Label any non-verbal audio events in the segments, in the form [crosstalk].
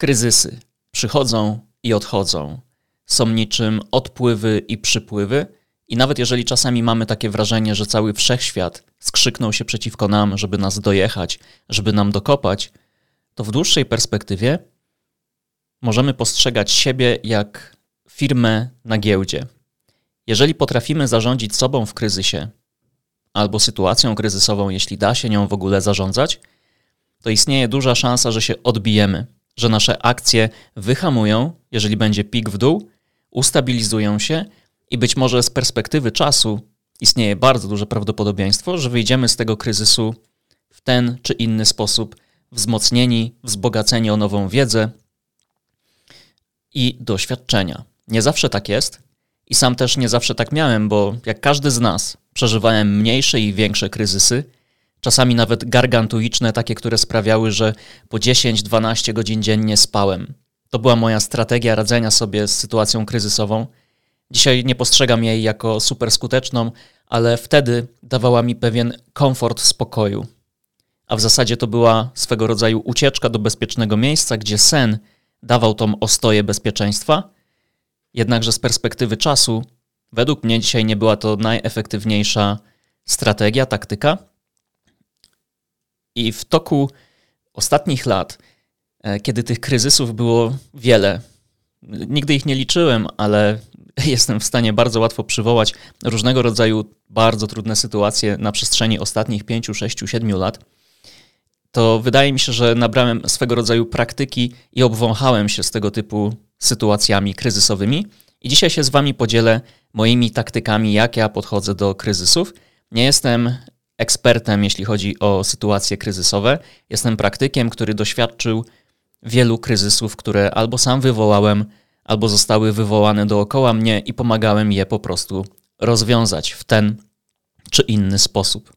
Kryzysy przychodzą i odchodzą. Są niczym odpływy i przypływy, i nawet jeżeli czasami mamy takie wrażenie, że cały wszechświat skrzyknął się przeciwko nam, żeby nas dojechać, żeby nam dokopać, to w dłuższej perspektywie możemy postrzegać siebie jak firmę na giełdzie. Jeżeli potrafimy zarządzić sobą w kryzysie albo sytuacją kryzysową, jeśli da się nią w ogóle zarządzać, to istnieje duża szansa, że się odbijemy, że nasze akcje wyhamują, jeżeli będzie pik w dół, ustabilizują się i być może z perspektywy czasu istnieje bardzo duże prawdopodobieństwo, że wyjdziemy z tego kryzysu w ten czy inny sposób, wzmocnieni, wzbogaceni o nową wiedzę i doświadczenia. Nie zawsze tak jest i sam też nie zawsze tak miałem, bo jak każdy z nas przeżywałem mniejsze i większe kryzysy, czasami nawet gargantuiczne, takie, które sprawiały, że po 10-12 godzin dziennie spałem. To była moja strategia radzenia sobie z sytuacją kryzysową. Dzisiaj nie postrzegam jej jako super skuteczną, ale wtedy dawała mi pewien komfort spokoju. A w zasadzie to była swego rodzaju ucieczka do bezpiecznego miejsca, gdzie sen dawał tą ostoję bezpieczeństwa. Jednakże z perspektywy czasu, według mnie dzisiaj nie była to najefektywniejsza strategia, taktyka. I w toku ostatnich lat, e, kiedy tych kryzysów było wiele, nigdy ich nie liczyłem, ale [laughs] jestem w stanie bardzo łatwo przywołać różnego rodzaju bardzo trudne sytuacje na przestrzeni ostatnich 5, 6, 7 lat, to wydaje mi się, że nabrałem swego rodzaju praktyki i obwąchałem się z tego typu sytuacjami kryzysowymi. I dzisiaj się z Wami podzielę moimi taktykami, jak ja podchodzę do kryzysów. Nie jestem ekspertem, jeśli chodzi o sytuacje kryzysowe. Jestem praktykiem, który doświadczył wielu kryzysów, które albo sam wywołałem, albo zostały wywołane dookoła mnie i pomagałem je po prostu rozwiązać w ten czy inny sposób.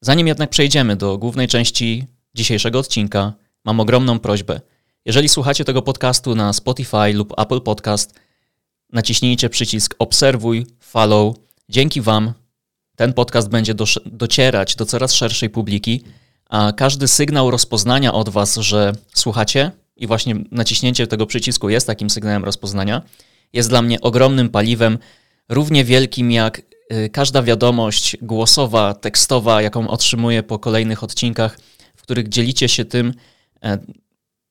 Zanim jednak przejdziemy do głównej części dzisiejszego odcinka, mam ogromną prośbę. Jeżeli słuchacie tego podcastu na Spotify lub Apple Podcast, naciśnijcie przycisk obserwuj, follow. Dzięki Wam ten podcast będzie do, docierać do coraz szerszej publiki, a każdy sygnał rozpoznania od Was, że słuchacie, i właśnie naciśnięcie tego przycisku jest takim sygnałem rozpoznania, jest dla mnie ogromnym paliwem, równie wielkim jak y, każda wiadomość głosowa, tekstowa, jaką otrzymuję po kolejnych odcinkach, w których dzielicie się tym, e,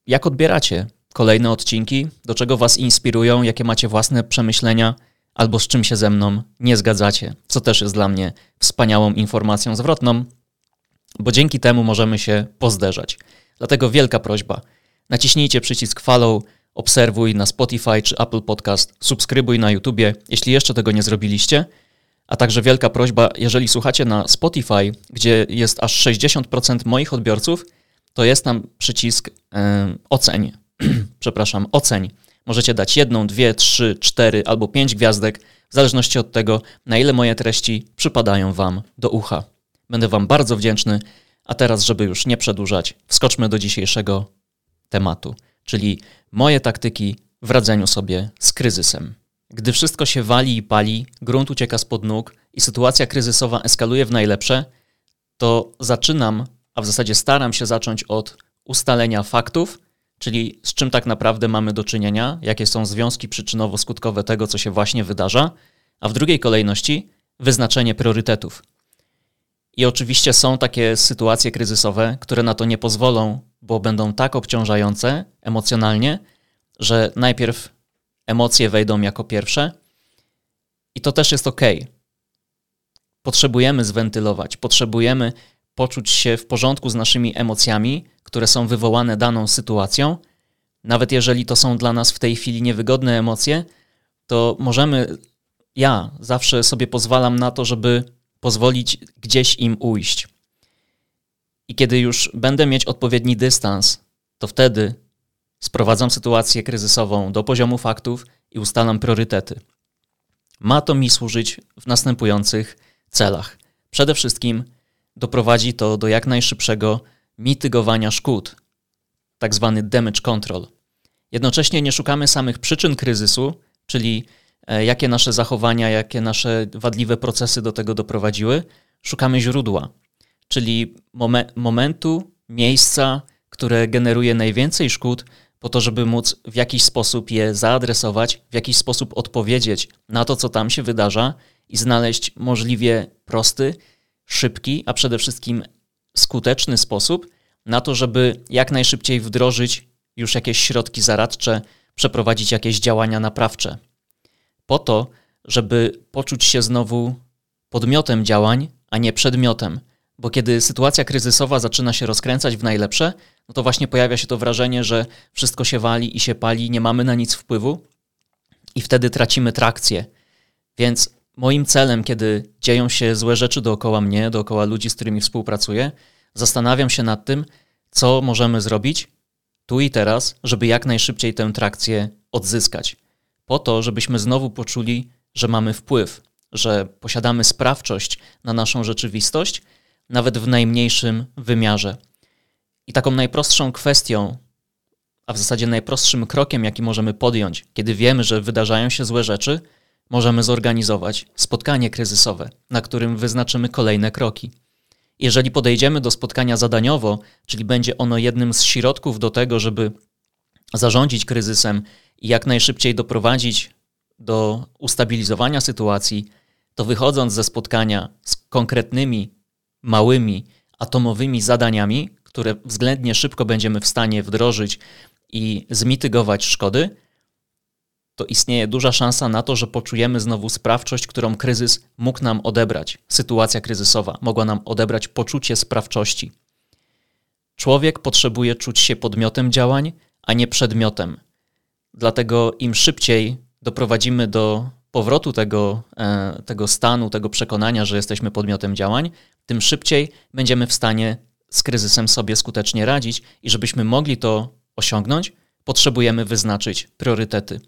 jak odbieracie kolejne odcinki, do czego Was inspirują, jakie macie własne przemyślenia, albo z czym się ze mną nie zgadzacie, co też jest dla mnie wspaniałą informacją zwrotną, bo dzięki temu możemy się pozderzać. Dlatego wielka prośba – Naciśnijcie przycisk follow, obserwuj na Spotify czy Apple Podcast, subskrybuj na YouTubie, jeśli jeszcze tego nie zrobiliście. A także wielka prośba, jeżeli słuchacie na Spotify, gdzie jest aż 60% moich odbiorców, to jest tam przycisk yy, oceń. [clears throat] Przepraszam, oceń. Możecie dać jedną, dwie, trzy, cztery albo pięć gwiazdek, w zależności od tego, na ile moje treści przypadają Wam do ucha. Będę Wam bardzo wdzięczny. A teraz, żeby już nie przedłużać, wskoczmy do dzisiejszego tematu, czyli moje taktyki w radzeniu sobie z kryzysem. Gdy wszystko się wali i pali, grunt ucieka spod nóg i sytuacja kryzysowa eskaluje w najlepsze, to zaczynam, a w zasadzie staram się zacząć od ustalenia faktów, czyli z czym tak naprawdę mamy do czynienia, jakie są związki przyczynowo-skutkowe tego, co się właśnie wydarza, a w drugiej kolejności wyznaczenie priorytetów. I oczywiście są takie sytuacje kryzysowe, które na to nie pozwolą, bo będą tak obciążające emocjonalnie, że najpierw emocje wejdą jako pierwsze. I to też jest ok. Potrzebujemy zwentylować, potrzebujemy poczuć się w porządku z naszymi emocjami, które są wywołane daną sytuacją. Nawet jeżeli to są dla nas w tej chwili niewygodne emocje, to możemy, ja zawsze sobie pozwalam na to, żeby pozwolić gdzieś im ujść. I kiedy już będę mieć odpowiedni dystans, to wtedy sprowadzam sytuację kryzysową do poziomu faktów i ustalam priorytety. Ma to mi służyć w następujących celach. Przede wszystkim doprowadzi to do jak najszybszego mitygowania szkód, tak zwany damage control. Jednocześnie nie szukamy samych przyczyn kryzysu, czyli E, jakie nasze zachowania, jakie nasze wadliwe procesy do tego doprowadziły, szukamy źródła, czyli momentu, miejsca, które generuje najwięcej szkód, po to, żeby móc w jakiś sposób je zaadresować, w jakiś sposób odpowiedzieć na to, co tam się wydarza i znaleźć możliwie prosty, szybki, a przede wszystkim skuteczny sposób na to, żeby jak najszybciej wdrożyć już jakieś środki zaradcze, przeprowadzić jakieś działania naprawcze. Po to, żeby poczuć się znowu podmiotem działań, a nie przedmiotem. Bo kiedy sytuacja kryzysowa zaczyna się rozkręcać w najlepsze, no to właśnie pojawia się to wrażenie, że wszystko się wali i się pali, nie mamy na nic wpływu i wtedy tracimy trakcję. Więc moim celem, kiedy dzieją się złe rzeczy dookoła mnie, dookoła ludzi, z którymi współpracuję, zastanawiam się nad tym, co możemy zrobić tu i teraz, żeby jak najszybciej tę trakcję odzyskać. Po to, żebyśmy znowu poczuli, że mamy wpływ, że posiadamy sprawczość na naszą rzeczywistość, nawet w najmniejszym wymiarze. I taką najprostszą kwestią, a w zasadzie najprostszym krokiem, jaki możemy podjąć, kiedy wiemy, że wydarzają się złe rzeczy, możemy zorganizować spotkanie kryzysowe, na którym wyznaczymy kolejne kroki. Jeżeli podejdziemy do spotkania zadaniowo, czyli będzie ono jednym z środków do tego, żeby zarządzić kryzysem i jak najszybciej doprowadzić do ustabilizowania sytuacji, to wychodząc ze spotkania z konkretnymi, małymi, atomowymi zadaniami, które względnie szybko będziemy w stanie wdrożyć i zmitygować szkody, to istnieje duża szansa na to, że poczujemy znowu sprawczość, którą kryzys mógł nam odebrać. Sytuacja kryzysowa mogła nam odebrać poczucie sprawczości. Człowiek potrzebuje czuć się podmiotem działań, a nie przedmiotem. Dlatego im szybciej doprowadzimy do powrotu tego, e, tego stanu, tego przekonania, że jesteśmy podmiotem działań, tym szybciej będziemy w stanie z kryzysem sobie skutecznie radzić i żebyśmy mogli to osiągnąć, potrzebujemy wyznaczyć priorytety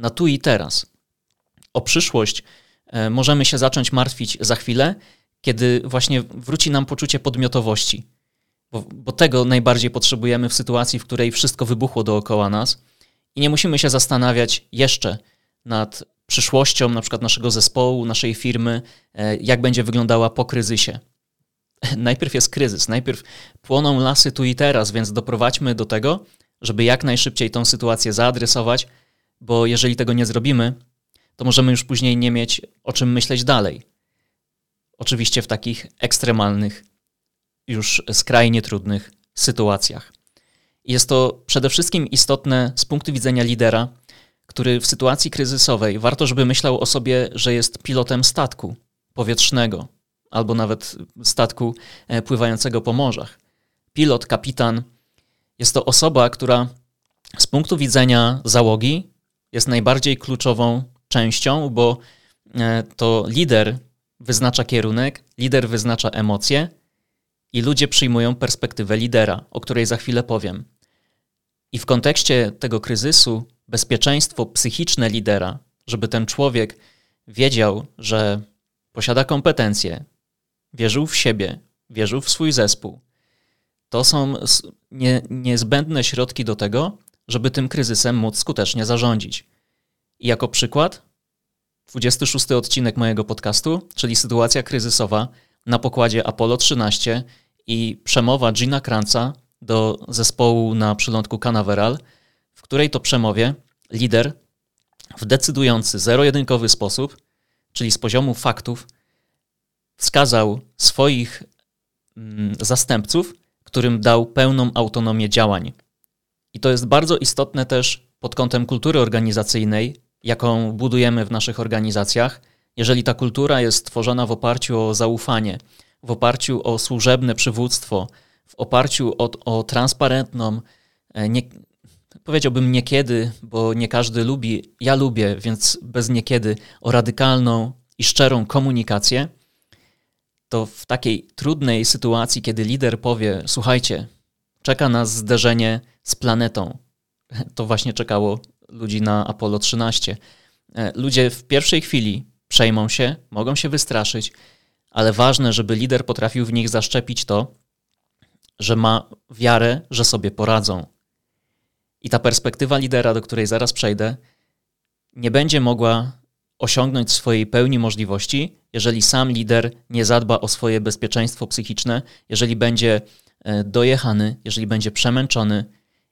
na tu i teraz. O przyszłość e, możemy się zacząć martwić za chwilę, kiedy właśnie wróci nam poczucie podmiotowości, bo, bo tego najbardziej potrzebujemy w sytuacji, w której wszystko wybuchło dookoła nas i nie musimy się zastanawiać jeszcze nad przyszłością na przykład naszego zespołu, naszej firmy, e, jak będzie wyglądała po kryzysie. [laughs] Najpierw jest kryzys, najpierw płoną lasy tu i teraz, więc doprowadźmy do tego, żeby jak najszybciej tą sytuację zaadresować, bo jeżeli tego nie zrobimy, to możemy już później nie mieć o czym myśleć dalej. Oczywiście w takich ekstremalnych, już skrajnie trudnych sytuacjach. Jest to przede wszystkim istotne z punktu widzenia lidera, który w sytuacji kryzysowej warto, żeby myślał o sobie, że jest pilotem statku powietrznego albo nawet statku e, pływającego po morzach. Pilot, kapitan jest to osoba, która z punktu widzenia załogi jest najbardziej kluczową częścią, bo e, to lider wyznacza kierunek, lider wyznacza emocje i ludzie przyjmują perspektywę lidera, o której za chwilę powiem. I w kontekście tego kryzysu bezpieczeństwo psychiczne lidera, żeby ten człowiek wiedział, że posiada kompetencje, wierzył w siebie, wierzył w swój zespół, to są nie, niezbędne środki do tego, żeby tym kryzysem móc skutecznie zarządzić. I jako przykład 26 odcinek mojego podcastu, czyli sytuacja kryzysowa na pokładzie Apollo 13 i przemowa Gina Kranca do zespołu na przylądku Canaveral, w której to przemowie lider w decydujący, zero-jedynkowy sposób, czyli z poziomu faktów, wskazał swoich mm, zastępców, którym dał pełną autonomię działań. I to jest bardzo istotne też pod kątem kultury organizacyjnej, jaką budujemy w naszych organizacjach. Jeżeli ta kultura jest tworzona w oparciu o zaufanie, w oparciu o służebne przywództwo, w oparciu o, o transparentną, e, nie, powiedziałbym niekiedy, bo nie każdy lubi, ja lubię, więc bez niekiedy, o radykalną i szczerą komunikację, to w takiej trudnej sytuacji, kiedy lider powie: Słuchajcie, czeka nas zderzenie z planetą, to właśnie czekało ludzi na Apollo 13. E, ludzie w pierwszej chwili przejmą się, mogą się wystraszyć, ale ważne, żeby lider potrafił w nich zaszczepić to, że ma wiarę, że sobie poradzą. I ta perspektywa lidera, do której zaraz przejdę, nie będzie mogła osiągnąć swojej pełni możliwości, jeżeli sam lider nie zadba o swoje bezpieczeństwo psychiczne, jeżeli będzie e, dojechany, jeżeli będzie przemęczony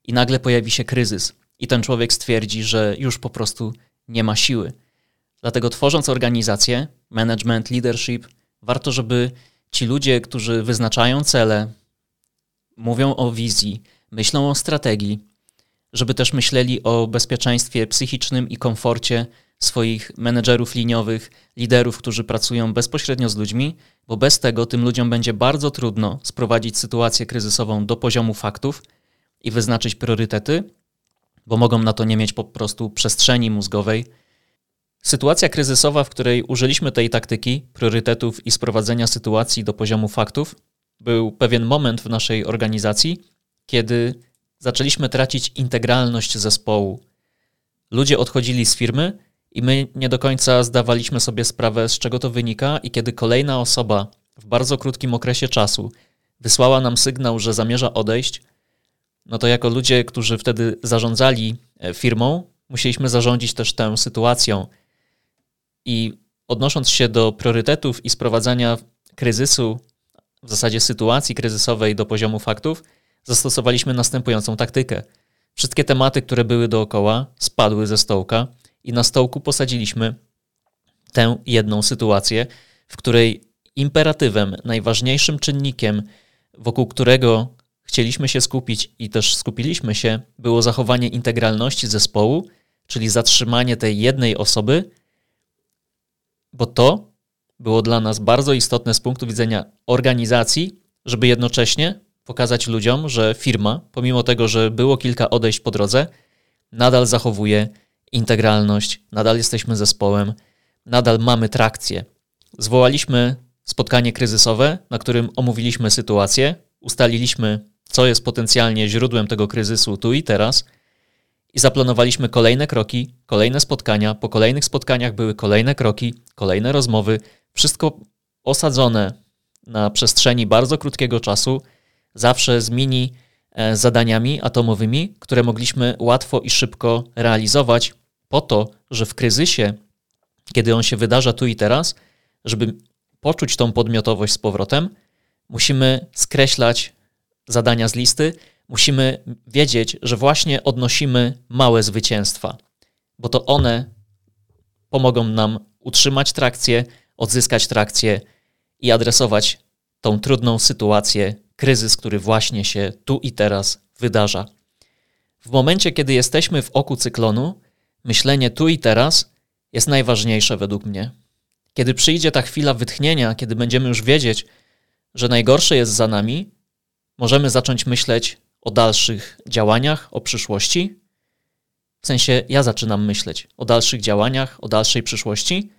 i nagle pojawi się kryzys i ten człowiek stwierdzi, że już po prostu nie ma siły. Dlatego tworząc organizację, management, leadership, warto, żeby ci ludzie, którzy wyznaczają cele, mówią o wizji, myślą o strategii, żeby też myśleli o bezpieczeństwie psychicznym i komforcie swoich menedżerów liniowych, liderów, którzy pracują bezpośrednio z ludźmi, bo bez tego tym ludziom będzie bardzo trudno sprowadzić sytuację kryzysową do poziomu faktów i wyznaczyć priorytety, bo mogą na to nie mieć po prostu przestrzeni mózgowej. Sytuacja kryzysowa, w której użyliśmy tej taktyki, priorytetów i sprowadzenia sytuacji do poziomu faktów, był pewien moment w naszej organizacji, kiedy zaczęliśmy tracić integralność zespołu. Ludzie odchodzili z firmy i my nie do końca zdawaliśmy sobie sprawę, z czego to wynika, i kiedy kolejna osoba w bardzo krótkim okresie czasu wysłała nam sygnał, że zamierza odejść, no to jako ludzie, którzy wtedy zarządzali e, firmą, musieliśmy zarządzić też tę sytuacją. I odnosząc się do priorytetów i sprowadzania kryzysu, w zasadzie sytuacji kryzysowej do poziomu faktów, zastosowaliśmy następującą taktykę. Wszystkie tematy, które były dookoła, spadły ze stołka i na stołku posadziliśmy tę jedną sytuację, w której imperatywem, najważniejszym czynnikiem, wokół którego chcieliśmy się skupić i też skupiliśmy się, było zachowanie integralności zespołu, czyli zatrzymanie tej jednej osoby, bo to było dla nas bardzo istotne z punktu widzenia organizacji, żeby jednocześnie pokazać ludziom, że firma, pomimo tego, że było kilka odejść po drodze, nadal zachowuje integralność, nadal jesteśmy zespołem, nadal mamy trakcję. Zwołaliśmy spotkanie kryzysowe, na którym omówiliśmy sytuację, ustaliliśmy, co jest potencjalnie źródłem tego kryzysu tu i teraz i zaplanowaliśmy kolejne kroki, kolejne spotkania. Po kolejnych spotkaniach były kolejne kroki, kolejne rozmowy, wszystko osadzone na przestrzeni bardzo krótkiego czasu, zawsze z mini e, zadaniami atomowymi, które mogliśmy łatwo i szybko realizować, po to, że w kryzysie, kiedy on się wydarza tu i teraz, żeby poczuć tą podmiotowość z powrotem, musimy skreślać zadania z listy, musimy wiedzieć, że właśnie odnosimy małe zwycięstwa, bo to one pomogą nam utrzymać trakcję, odzyskać trakcję i adresować tą trudną sytuację, kryzys, który właśnie się tu i teraz wydarza. W momencie, kiedy jesteśmy w oku cyklonu, myślenie tu i teraz jest najważniejsze według mnie. Kiedy przyjdzie ta chwila wytchnienia, kiedy będziemy już wiedzieć, że najgorsze jest za nami, możemy zacząć myśleć o dalszych działaniach, o przyszłości. W sensie ja zaczynam myśleć o dalszych działaniach, o dalszej przyszłości,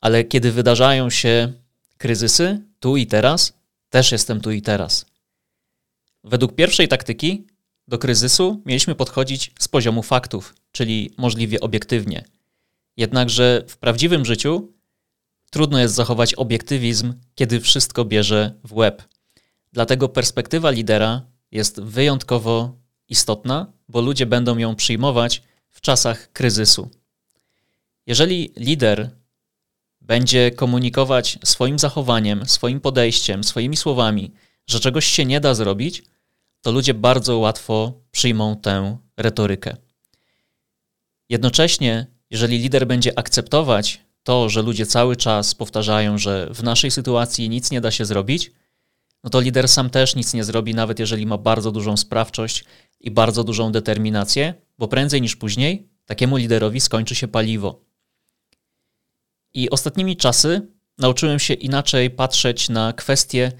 ale kiedy wydarzają się kryzysy tu i teraz, też jestem tu i teraz. Według pierwszej taktyki do kryzysu mieliśmy podchodzić z poziomu faktów, czyli możliwie obiektywnie. Jednakże w prawdziwym życiu trudno jest zachować obiektywizm, kiedy wszystko bierze w łeb. Dlatego perspektywa lidera jest wyjątkowo istotna, bo ludzie będą ją przyjmować w czasach kryzysu. Jeżeli lider będzie komunikować swoim zachowaniem, swoim podejściem, swoimi słowami, że czegoś się nie da zrobić, to ludzie bardzo łatwo przyjmą tę retorykę. Jednocześnie, jeżeli lider będzie akceptować to, że ludzie cały czas powtarzają, że w naszej sytuacji nic nie da się zrobić, no to lider sam też nic nie zrobi, nawet jeżeli ma bardzo dużą sprawczość i bardzo dużą determinację, bo prędzej niż później takiemu liderowi skończy się paliwo. I ostatnimi czasy nauczyłem się inaczej patrzeć na kwestie,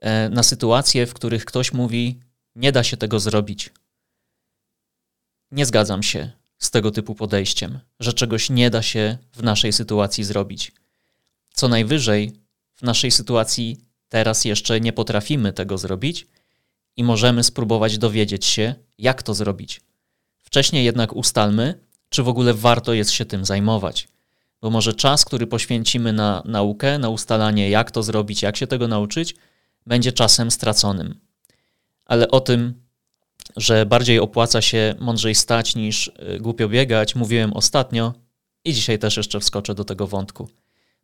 e, na sytuacje, w których ktoś mówi: Nie da się tego zrobić. Nie zgadzam się z tego typu podejściem, że czegoś nie da się w naszej sytuacji zrobić. Co najwyżej w naszej sytuacji teraz jeszcze nie potrafimy tego zrobić i możemy spróbować dowiedzieć się, jak to zrobić. Wcześniej jednak ustalmy, czy w ogóle warto jest się tym zajmować. Bo może czas, który poświęcimy na naukę, na ustalanie, jak to zrobić, jak się tego nauczyć, będzie czasem straconym. Ale o tym że bardziej opłaca się mądrzej stać niż y, głupio biegać, mówiłem ostatnio i dzisiaj też jeszcze wskoczę do tego wątku.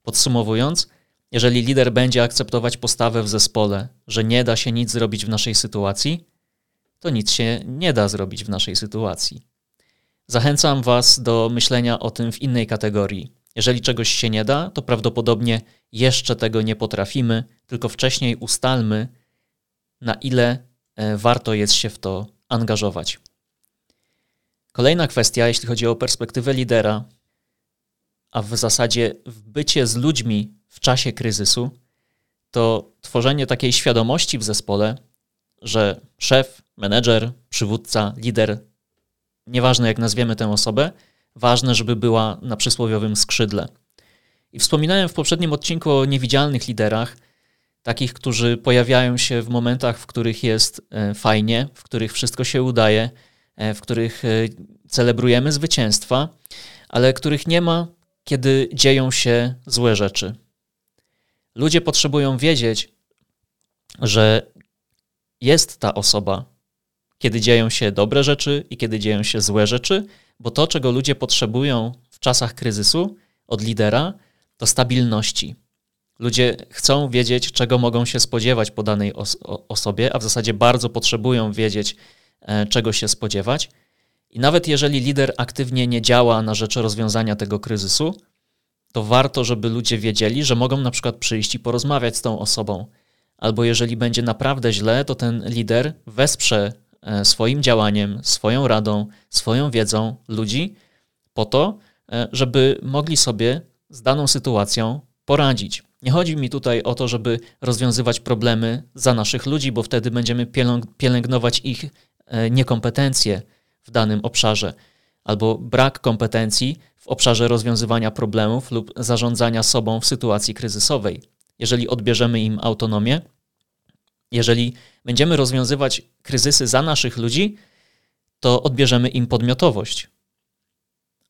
Podsumowując, Jeżeli lider będzie akceptować postawę w zespole, że nie da się nic zrobić w naszej sytuacji, to nic się nie da zrobić w naszej sytuacji. Zachęcam Was do myślenia o tym w innej kategorii. Jeżeli czegoś się nie da, to prawdopodobnie jeszcze tego nie potrafimy, tylko wcześniej ustalmy, na ile e, warto jest się w to angażować. Kolejna kwestia, jeśli chodzi o perspektywę lidera, a w zasadzie w bycie z ludźmi w czasie kryzysu, to tworzenie takiej świadomości w zespole, że szef, menedżer, przywódca, lider, nieważne jak nazwiemy tę osobę, ważne, żeby była na przysłowiowym skrzydle. I wspominałem w poprzednim odcinku o niewidzialnych liderach, takich, którzy pojawiają się w momentach, w których jest e, fajnie, w których wszystko się udaje, e, w których e, celebrujemy zwycięstwa, ale których nie ma, kiedy dzieją się złe rzeczy. Ludzie potrzebują wiedzieć, że jest ta osoba, kiedy dzieją się dobre rzeczy i kiedy dzieją się złe rzeczy, bo to, czego ludzie potrzebują w czasach kryzysu od lidera, to stabilności. Ludzie chcą wiedzieć, czego mogą się spodziewać po danej os osobie, a w zasadzie bardzo potrzebują wiedzieć, e, czego się spodziewać. I nawet jeżeli lider aktywnie nie działa na rzecz rozwiązania tego kryzysu, to warto, żeby ludzie wiedzieli, że mogą na przykład przyjść i porozmawiać z tą osobą. Albo jeżeli będzie naprawdę źle, to ten lider wesprze e, swoim działaniem, swoją radą, swoją wiedzą ludzi po to, e, żeby mogli sobie z daną sytuacją poradzić. Nie chodzi mi tutaj o to, żeby rozwiązywać problemy za naszych ludzi, bo wtedy będziemy pielęgnować ich e, niekompetencje w danym obszarze albo brak kompetencji w obszarze rozwiązywania problemów lub zarządzania sobą w sytuacji kryzysowej. Jeżeli odbierzemy im autonomię, jeżeli będziemy rozwiązywać kryzysy za naszych ludzi, to odbierzemy im podmiotowość,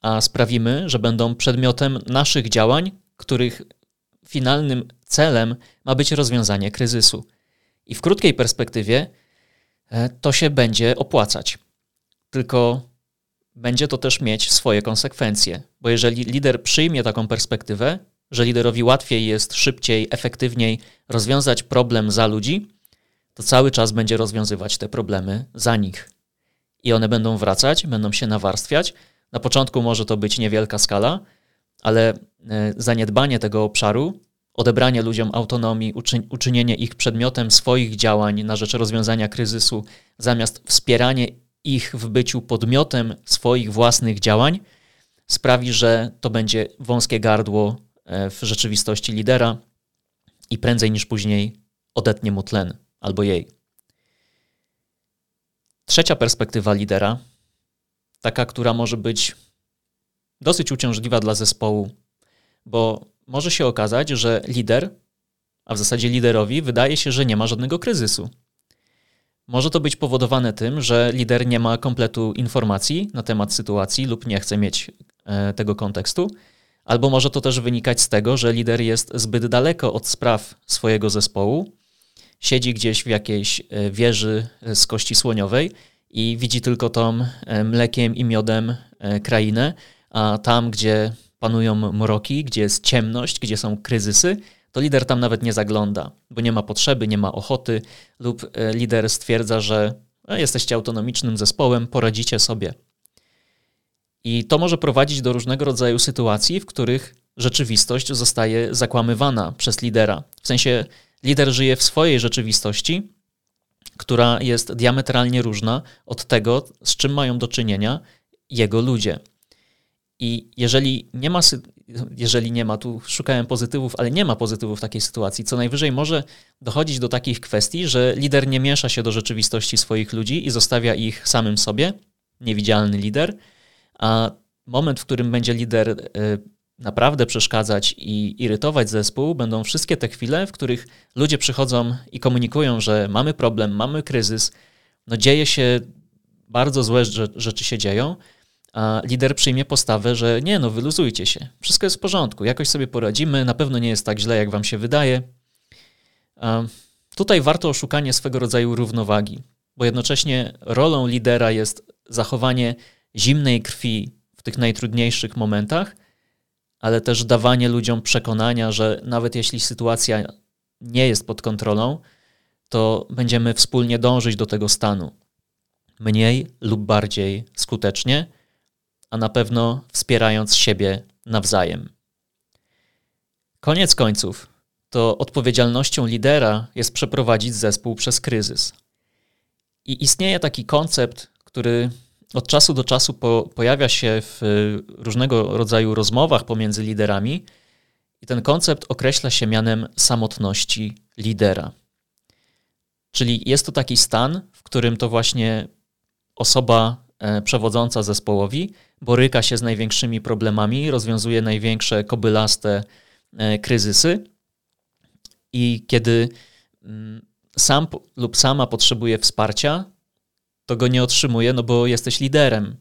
a sprawimy, że będą przedmiotem naszych działań, których finalnym celem ma być rozwiązanie kryzysu. I w krótkiej perspektywie e, to się będzie opłacać. Tylko będzie to też mieć swoje konsekwencje, bo jeżeli lider przyjmie taką perspektywę, że liderowi łatwiej jest szybciej, efektywniej rozwiązać problem za ludzi, to cały czas będzie rozwiązywać te problemy za nich. I one będą wracać, będą się nawarstwiać. Na początku może to być niewielka skala, ale e, zaniedbanie tego obszaru, odebranie ludziom autonomii, uczynienie ich przedmiotem swoich działań na rzecz rozwiązania kryzysu, zamiast wspieranie ich w byciu podmiotem swoich własnych działań, sprawi, że to będzie wąskie gardło e, w rzeczywistości lidera i prędzej niż później odetnie mu tlen albo jej. Trzecia perspektywa lidera, taka, która może być dosyć uciążliwa dla zespołu, bo może się okazać, że lider, a w zasadzie liderowi, wydaje się, że nie ma żadnego kryzysu. Może to być powodowane tym, że lider nie ma kompletu informacji na temat sytuacji lub nie chce mieć e, tego kontekstu, albo może to też wynikać z tego, że lider jest zbyt daleko od spraw swojego zespołu, siedzi gdzieś w jakiejś e, wieży z kości słoniowej i widzi tylko tą e, mlekiem i miodem krainę, a tam, gdzie panują mroki, gdzie jest ciemność, gdzie są kryzysy, to lider tam nawet nie zagląda, bo nie ma potrzeby, nie ma ochoty, lub e, lider stwierdza, że no, jesteście autonomicznym zespołem, poradzicie sobie. I to może prowadzić do różnego rodzaju sytuacji, w których rzeczywistość zostaje zakłamywana przez lidera. W sensie lider żyje w swojej rzeczywistości, która jest diametralnie różna od tego, z czym mają do czynienia jego ludzie. I jeżeli nie ma, jeżeli nie ma, tu szukałem pozytywów, ale nie ma pozytywów w takiej sytuacji, co najwyżej może dochodzić do takich kwestii, że lider nie miesza się do rzeczywistości swoich ludzi i zostawia ich samym sobie, niewidzialny lider, a moment, w którym będzie lider y, naprawdę przeszkadzać i irytować zespół, będą wszystkie te chwile, w których ludzie przychodzą i komunikują, że mamy problem, mamy kryzys, no dzieje się bardzo złe rzeczy się dzieją, a lider przyjmie postawę, że nie, no wyluzujcie się, wszystko jest w porządku, jakoś sobie poradzimy, na pewno nie jest tak źle, jak wam się wydaje. Tutaj warto o szukanie swego rodzaju równowagi, bo jednocześnie rolą lidera jest zachowanie zimnej krwi w tych najtrudniejszych momentach, ale też dawanie ludziom przekonania, że nawet jeśli sytuacja nie jest pod kontrolą, to będziemy wspólnie dążyć do tego stanu. Mniej lub bardziej skutecznie, a na pewno wspierając siebie nawzajem. Koniec końców, to odpowiedzialnością lidera jest przeprowadzić zespół przez kryzys. I istnieje taki koncept, który od czasu do czasu po, pojawia się w różnego rodzaju rozmowach pomiędzy liderami, i ten koncept określa się mianem samotności lidera. Czyli jest to taki stan, w którym to właśnie osoba e, przewodząca zespołowi boryka się z największymi problemami, rozwiązuje największe kobylaste e, kryzysy. I kiedy mm, sam lub sama potrzebuje wsparcia, to go nie otrzymuje, no bo jesteś liderem.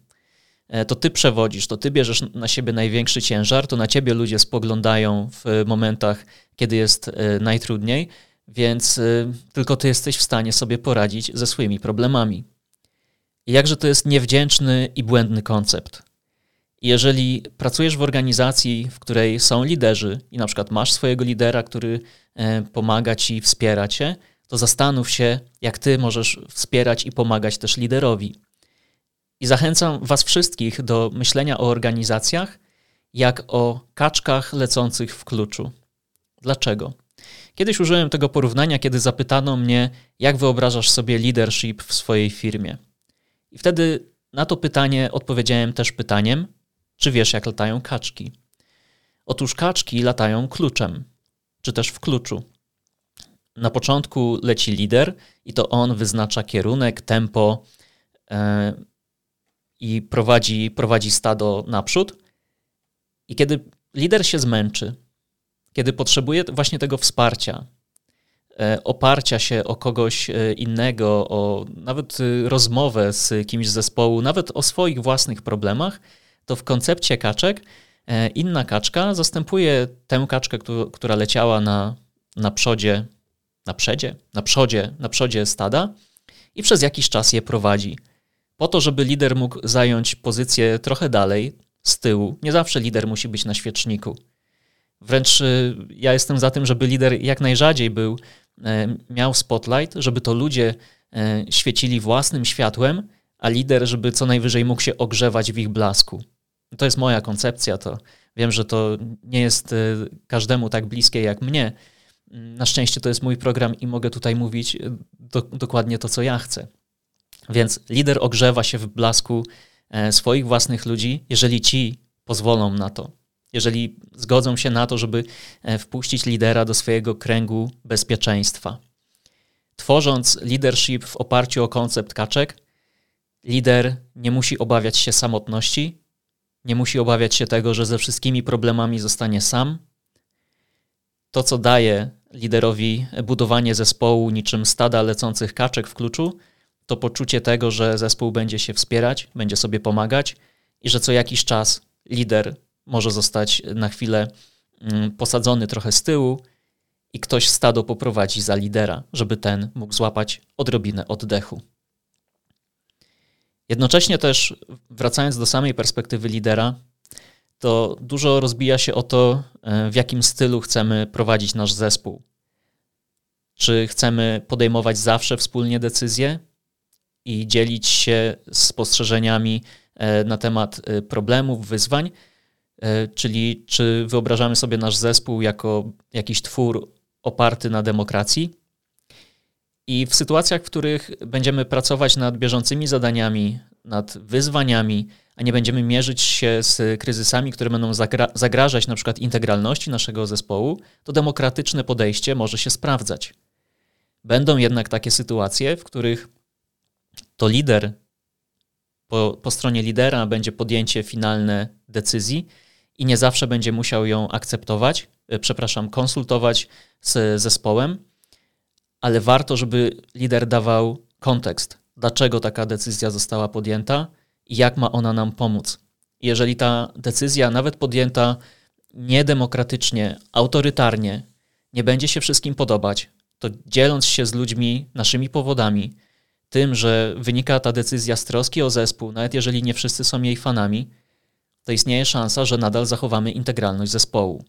E, to ty przewodzisz, to ty bierzesz na siebie największy ciężar, to na ciebie ludzie spoglądają w momentach, kiedy jest e, najtrudniej, więc e, tylko ty jesteś w stanie sobie poradzić ze swoimi problemami. Jakże to jest niewdzięczny i błędny koncept. Jeżeli pracujesz w organizacji, w której są liderzy i na przykład masz swojego lidera, który pomaga ci, wspiera cię, to zastanów się, jak ty możesz wspierać i pomagać też liderowi. I zachęcam Was wszystkich do myślenia o organizacjach jak o kaczkach lecących w kluczu. Dlaczego? Kiedyś użyłem tego porównania, kiedy zapytano mnie, jak wyobrażasz sobie leadership w swojej firmie. I wtedy na to pytanie odpowiedziałem też pytaniem, czy wiesz, jak latają kaczki? Otóż kaczki latają kluczem, czy też w kluczu. Na początku leci lider i to on wyznacza kierunek, tempo e, i prowadzi, prowadzi stado naprzód. I kiedy lider się zmęczy, kiedy potrzebuje właśnie tego wsparcia, e, oparcia się o kogoś e, innego, o nawet rozmowę z kimś z zespołu, nawet o swoich własnych problemach, to w koncepcie kaczek inna kaczka zastępuje tę kaczkę, która leciała na, na przodzie na przodzie, na przodzie, na przodzie stada i przez jakiś czas je prowadzi. Po to, żeby lider mógł zająć pozycję trochę dalej, z tyłu. Nie zawsze lider musi być na świeczniku. Wręcz y, ja jestem za tym, żeby lider jak najrzadziej był, e, miał spotlight, żeby to ludzie e, świecili własnym światłem, a lider, żeby co najwyżej mógł się ogrzewać w ich blasku. To jest moja koncepcja, to wiem, że to nie jest e, każdemu tak bliskie jak mnie, na szczęście to jest mój program i mogę tutaj mówić e, do, dokładnie to, co ja chcę. Więc lider ogrzewa się w blasku e, swoich własnych ludzi, jeżeli ci pozwolą na to. Jeżeli zgodzą się na to, żeby e, wpuścić lidera do swojego kręgu bezpieczeństwa. Tworząc leadership w oparciu o koncept kaczek, lider nie musi obawiać się samotności, nie musi obawiać się tego, że ze wszystkimi problemami zostanie sam. To, co daje liderowi budowanie zespołu niczym stada lecących kaczek w kluczu, to poczucie tego, że zespół będzie się wspierać, będzie sobie pomagać i że co jakiś czas lider może zostać na chwilę mm, posadzony trochę z tyłu i ktoś stado poprowadzi za lidera, żeby ten mógł złapać odrobinę oddechu. Jednocześnie też, wracając do samej perspektywy lidera, to dużo rozbija się o to, e, w jakim stylu chcemy prowadzić nasz zespół. Czy chcemy podejmować zawsze wspólnie decyzje i dzielić się spostrzeżeniami e, na temat e, problemów, wyzwań, czyli czy wyobrażamy sobie nasz zespół jako jakiś twór oparty na demokracji. I w sytuacjach, w których będziemy pracować nad bieżącymi zadaniami, nad wyzwaniami, a nie będziemy mierzyć się z kryzysami, które będą zagra zagrażać na przykład integralności naszego zespołu, to demokratyczne podejście może się sprawdzać. Będą jednak takie sytuacje, w których to lider, po, po stronie lidera będzie podjęcie finalne decyzji i nie zawsze będzie musiał ją akceptować, e, przepraszam, konsultować z zespołem, ale warto, żeby lider dawał kontekst, dlaczego taka decyzja została podjęta i jak ma ona nam pomóc. Jeżeli ta decyzja, nawet podjęta niedemokratycznie, autorytarnie, nie będzie się wszystkim podobać, to dzieląc się z ludźmi naszymi powodami, tym, że wynika ta decyzja z troski o zespół, nawet jeżeli nie wszyscy są jej fanami, to istnieje szansa, że nadal zachowamy integralność zespołu.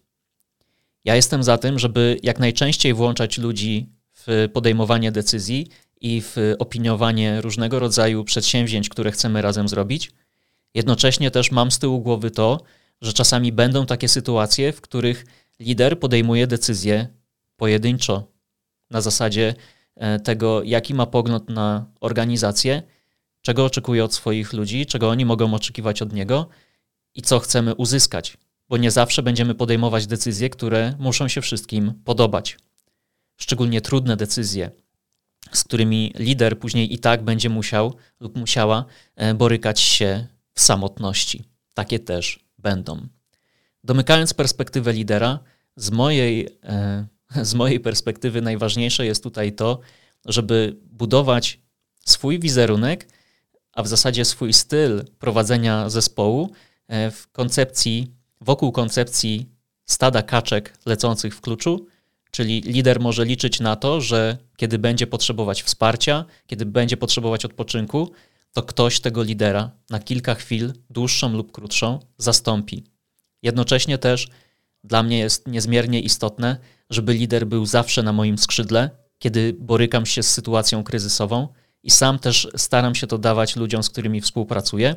Ja jestem za tym, żeby jak najczęściej włączać ludzi w podejmowanie decyzji i w opiniowanie różnego rodzaju przedsięwzięć, które chcemy razem zrobić. Jednocześnie też mam z tyłu głowy to, że czasami będą takie sytuacje, w których lider podejmuje decyzje pojedynczo, na zasadzie e, tego, jaki ma pogląd na organizację, czego oczekuje od swoich ludzi, czego oni mogą oczekiwać od niego i co chcemy uzyskać, bo nie zawsze będziemy podejmować decyzje, które muszą się wszystkim podobać. Szczególnie trudne decyzje, z którymi lider później i tak będzie musiał lub musiała e, borykać się w samotności. Takie też będą. Domykając perspektywę lidera, z mojej, e, [laughs] z mojej perspektywy najważniejsze jest tutaj to, żeby budować swój wizerunek, a w zasadzie swój styl prowadzenia zespołu e, w koncepcji, wokół koncepcji stada kaczek lecących w kluczu, czyli lider może liczyć na to, że kiedy będzie potrzebować wsparcia, kiedy będzie potrzebować odpoczynku, to ktoś tego lidera na kilka chwil, dłuższą lub krótszą, zastąpi. Jednocześnie też dla mnie jest niezmiernie istotne, żeby lider był zawsze na moim skrzydle, kiedy borykam się z sytuacją kryzysową i sam też staram się to dawać ludziom, z którymi współpracuję,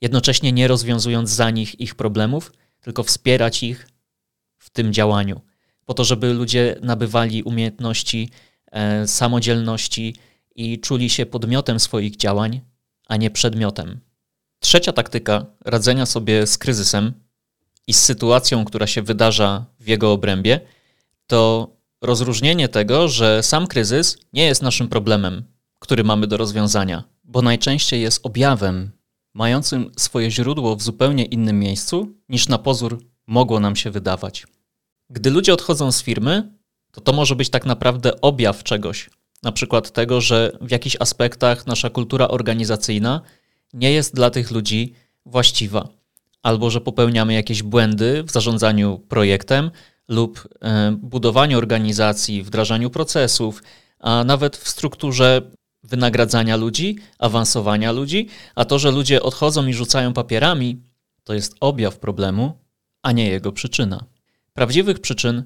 jednocześnie nie rozwiązując za nich ich problemów, tylko wspierać ich w tym działaniu, po to, żeby ludzie nabywali umiejętności e, samodzielności i czuli się podmiotem swoich działań, a nie przedmiotem. Trzecia taktyka radzenia sobie z kryzysem i z sytuacją, która się wydarza w jego obrębie, to rozróżnienie tego, że sam kryzys nie jest naszym problemem, który mamy do rozwiązania, bo najczęściej jest objawem mającym swoje źródło w zupełnie innym miejscu niż na pozór mogło nam się wydawać. Gdy ludzie odchodzą z firmy, to to może być tak naprawdę objaw czegoś, na przykład tego, że w jakichś aspektach nasza kultura organizacyjna nie jest dla tych ludzi właściwa, albo że popełniamy jakieś błędy w zarządzaniu projektem lub e, budowaniu organizacji, wdrażaniu procesów, a nawet w strukturze wynagradzania ludzi, awansowania ludzi, a to, że ludzie odchodzą i rzucają papierami, to jest objaw problemu, a nie jego przyczyna. Prawdziwych przyczyn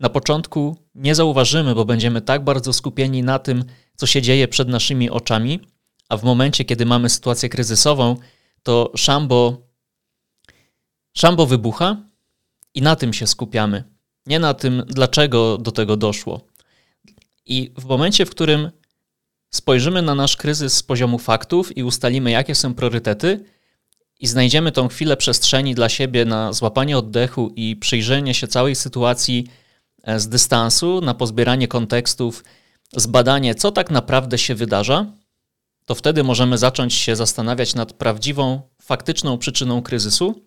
na początku nie zauważymy, bo będziemy tak bardzo skupieni na tym, co się dzieje przed naszymi oczami, a w momencie, kiedy mamy sytuację kryzysową, to szambo, szambo wybucha i na tym się skupiamy. Nie na tym, dlaczego do tego doszło. I w momencie, w którym spojrzymy na nasz kryzys z poziomu faktów i ustalimy, jakie są priorytety, i znajdziemy tą chwilę przestrzeni dla siebie na złapanie oddechu i przyjrzenie się całej sytuacji e, z dystansu, na pozbieranie kontekstów, zbadanie, co tak naprawdę się wydarza, to wtedy możemy zacząć się zastanawiać nad prawdziwą, faktyczną przyczyną kryzysu,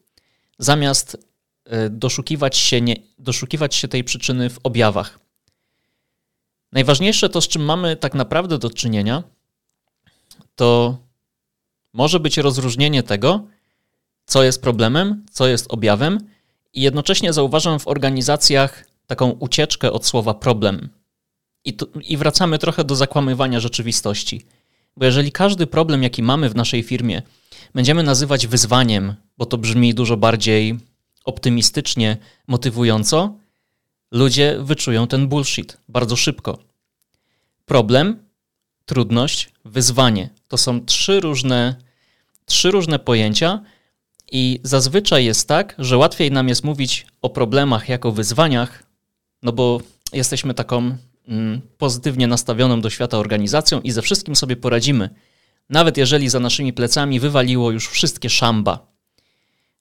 zamiast e, doszukiwać się, nie, doszukiwać się tej przyczyny w objawach. Najważniejsze to, z czym mamy tak naprawdę do czynienia, to może być rozróżnienie tego, co jest problemem, co jest objawem, i jednocześnie zauważam w organizacjach taką ucieczkę od słowa problem. I, I wracamy trochę do zakłamywania rzeczywistości. Bo jeżeli każdy problem, jaki mamy w naszej firmie, będziemy nazywać wyzwaniem, bo to brzmi dużo bardziej optymistycznie, motywująco, ludzie wyczują ten bullshit bardzo szybko. Problem, trudność, wyzwanie to są trzy różne, trzy różne pojęcia, i zazwyczaj jest tak, że łatwiej nam jest mówić o problemach jako wyzwaniach, no bo jesteśmy taką mm, pozytywnie nastawioną do świata organizacją i ze wszystkim sobie poradzimy, nawet jeżeli za naszymi plecami wywaliło już wszystkie szamba.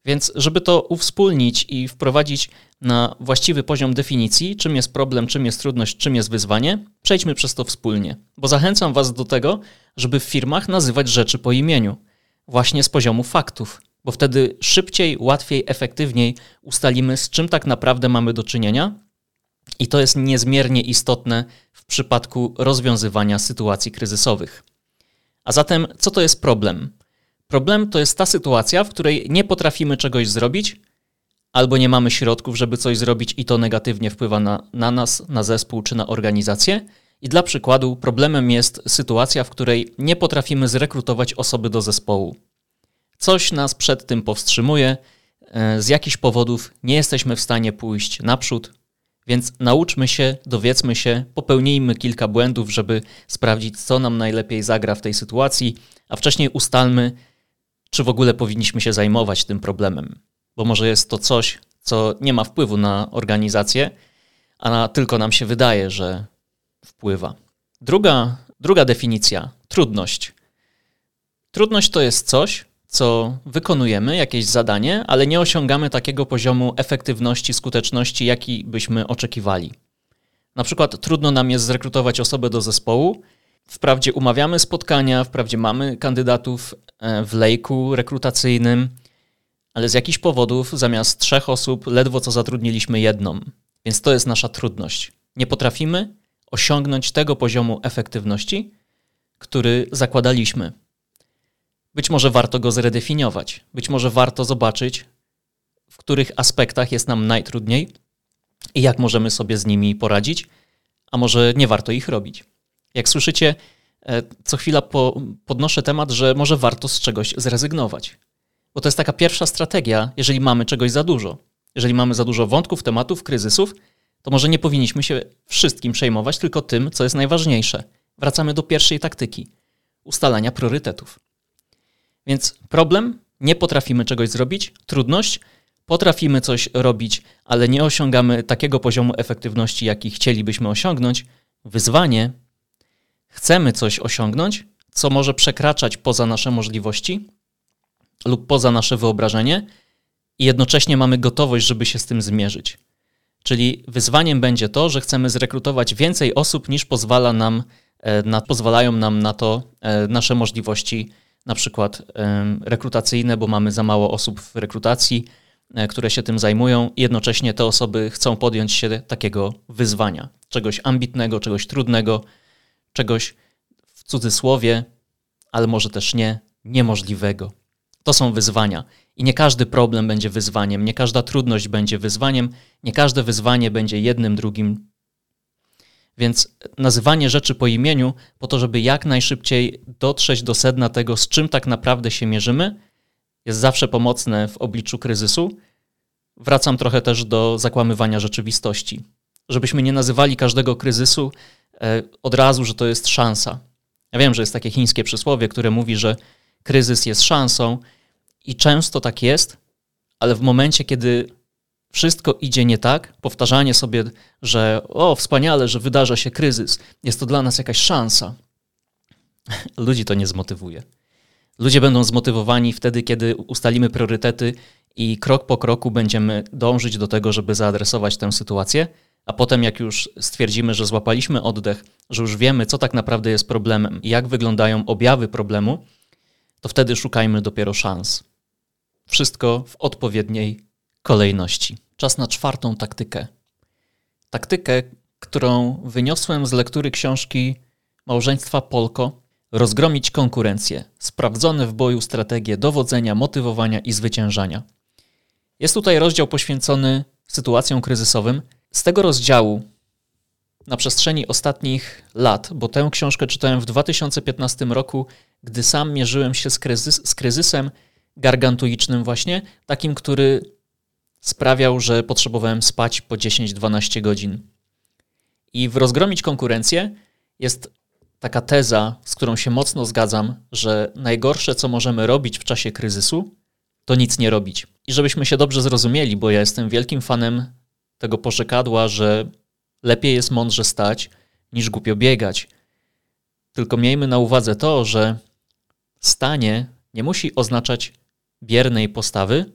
Więc, żeby to uwspólnić i wprowadzić na właściwy poziom definicji, czym jest problem, czym jest trudność, czym jest wyzwanie, przejdźmy przez to wspólnie, bo zachęcam Was do tego, żeby w firmach nazywać rzeczy po imieniu, właśnie z poziomu faktów, bo wtedy szybciej, łatwiej, efektywniej ustalimy, z czym tak naprawdę mamy do czynienia. I to jest niezmiernie istotne w przypadku rozwiązywania sytuacji kryzysowych. A zatem, co to jest problem? Problem to jest ta sytuacja, w której nie potrafimy czegoś zrobić, albo nie mamy środków, żeby coś zrobić, i to negatywnie wpływa na, na nas, na zespół czy na organizację. I dla przykładu, problemem jest sytuacja, w której nie potrafimy zrekrutować osoby do zespołu. Coś nas przed tym powstrzymuje, e, z jakichś powodów nie jesteśmy w stanie pójść naprzód, więc nauczmy się, dowiedzmy się, popełnijmy kilka błędów, żeby sprawdzić, co nam najlepiej zagra w tej sytuacji, a wcześniej ustalmy, czy w ogóle powinniśmy się zajmować tym problemem. Bo może jest to coś, co nie ma wpływu na organizację, a na, tylko nam się wydaje, że wpływa. Druga, druga definicja trudność. Trudność to jest coś, co wykonujemy, jakieś zadanie, ale nie osiągamy takiego poziomu efektywności, skuteczności, jaki byśmy oczekiwali. Na przykład trudno nam jest zrekrutować osobę do zespołu. Wprawdzie umawiamy spotkania, wprawdzie mamy kandydatów e, w lejku rekrutacyjnym, ale z jakichś powodów zamiast trzech osób ledwo co zatrudniliśmy jedną. Więc to jest nasza trudność. Nie potrafimy osiągnąć tego poziomu efektywności, który zakładaliśmy. Być może warto go zredefiniować, być może warto zobaczyć, w których aspektach jest nam najtrudniej i jak możemy sobie z nimi poradzić, a może nie warto ich robić. Jak słyszycie, e, co chwila po, podnoszę temat, że może warto z czegoś zrezygnować. Bo to jest taka pierwsza strategia, jeżeli mamy czegoś za dużo. Jeżeli mamy za dużo wątków, tematów, kryzysów, to może nie powinniśmy się wszystkim przejmować, tylko tym, co jest najważniejsze. Wracamy do pierwszej taktyki ustalania priorytetów. Więc problem, nie potrafimy czegoś zrobić, trudność, potrafimy coś robić, ale nie osiągamy takiego poziomu efektywności, jaki chcielibyśmy osiągnąć, wyzwanie, chcemy coś osiągnąć, co może przekraczać poza nasze możliwości lub poza nasze wyobrażenie, i jednocześnie mamy gotowość, żeby się z tym zmierzyć. Czyli wyzwaniem będzie to, że chcemy zrekrutować więcej osób niż pozwala nam, e, na, pozwalają nam na to e, nasze możliwości, na przykład rekrutacyjne, bo mamy za mało osób w rekrutacji, e, które się tym zajmują. Jednocześnie te osoby chcą podjąć się takiego wyzwania, czegoś ambitnego, czegoś trudnego, czegoś w cudzysłowie, ale może też nie, niemożliwego. To są wyzwania. I nie każdy problem będzie wyzwaniem, nie każda trudność będzie wyzwaniem, nie każde wyzwanie będzie jednym, drugim. Więc nazywanie rzeczy po imieniu, po to, żeby jak najszybciej dotrzeć do sedna tego, z czym tak naprawdę się mierzymy, jest zawsze pomocne w obliczu kryzysu. Wracam trochę też do zakłamywania rzeczywistości. Żebyśmy nie nazywali każdego kryzysu e, od razu, że to jest szansa. Ja wiem, że jest takie chińskie przysłowie, które mówi, że kryzys jest szansą, i często tak jest, ale w momencie, kiedy wszystko idzie nie tak, powtarzanie sobie, że o, wspaniale, że wydarza się kryzys, jest to dla nas jakaś szansa, [laughs] ludzi to nie zmotywuje. Ludzie będą zmotywowani wtedy, kiedy ustalimy priorytety i krok po kroku będziemy dążyć do tego, żeby zaadresować tę sytuację, a potem, jak już stwierdzimy, że złapaliśmy oddech, że już wiemy, co tak naprawdę jest problemem i jak wyglądają objawy problemu, to wtedy szukajmy dopiero szans. Wszystko w odpowiedniej kolejności. Czas na czwartą taktykę. Taktykę, którą wyniosłem z lektury książki Małżeństwa Polko Rozgromić konkurencję. Sprawdzone w boju strategie dowodzenia, motywowania i zwyciężania. Jest tutaj rozdział poświęcony sytuacjom kryzysowym. Z tego rozdziału na przestrzeni ostatnich lat, bo tę książkę czytałem w 2015 roku, gdy sam mierzyłem się z, kryzys, z kryzysem gargantuicznym właśnie, takim, który sprawiał, że potrzebowałem spać po 10-12 godzin. I w rozgromić konkurencję jest taka teza, z którą się mocno zgadzam, że najgorsze, co możemy robić w czasie kryzysu, to nic nie robić. I żebyśmy się dobrze zrozumieli, bo ja jestem wielkim fanem tego porzekadła, że lepiej jest mądrze stać niż głupio biegać. Tylko miejmy na uwadze to, że stanie nie musi oznaczać biernej postawy,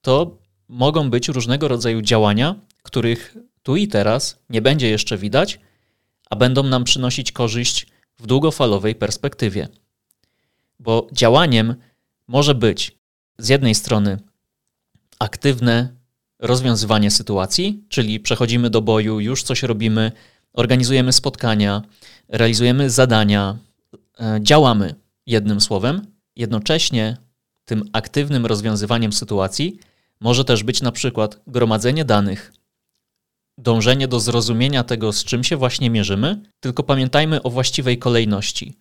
to mogą być różnego rodzaju działania, których tu i teraz nie będzie jeszcze widać, a będą nam przynosić korzyść w długofalowej perspektywie. Bo działaniem może być z jednej strony aktywne rozwiązywanie sytuacji, czyli przechodzimy do boju, już coś robimy, organizujemy spotkania, realizujemy zadania, e, działamy jednym słowem, jednocześnie tym aktywnym rozwiązywaniem sytuacji może też być na przykład gromadzenie danych, dążenie do zrozumienia tego, z czym się właśnie mierzymy, tylko pamiętajmy o właściwej kolejności,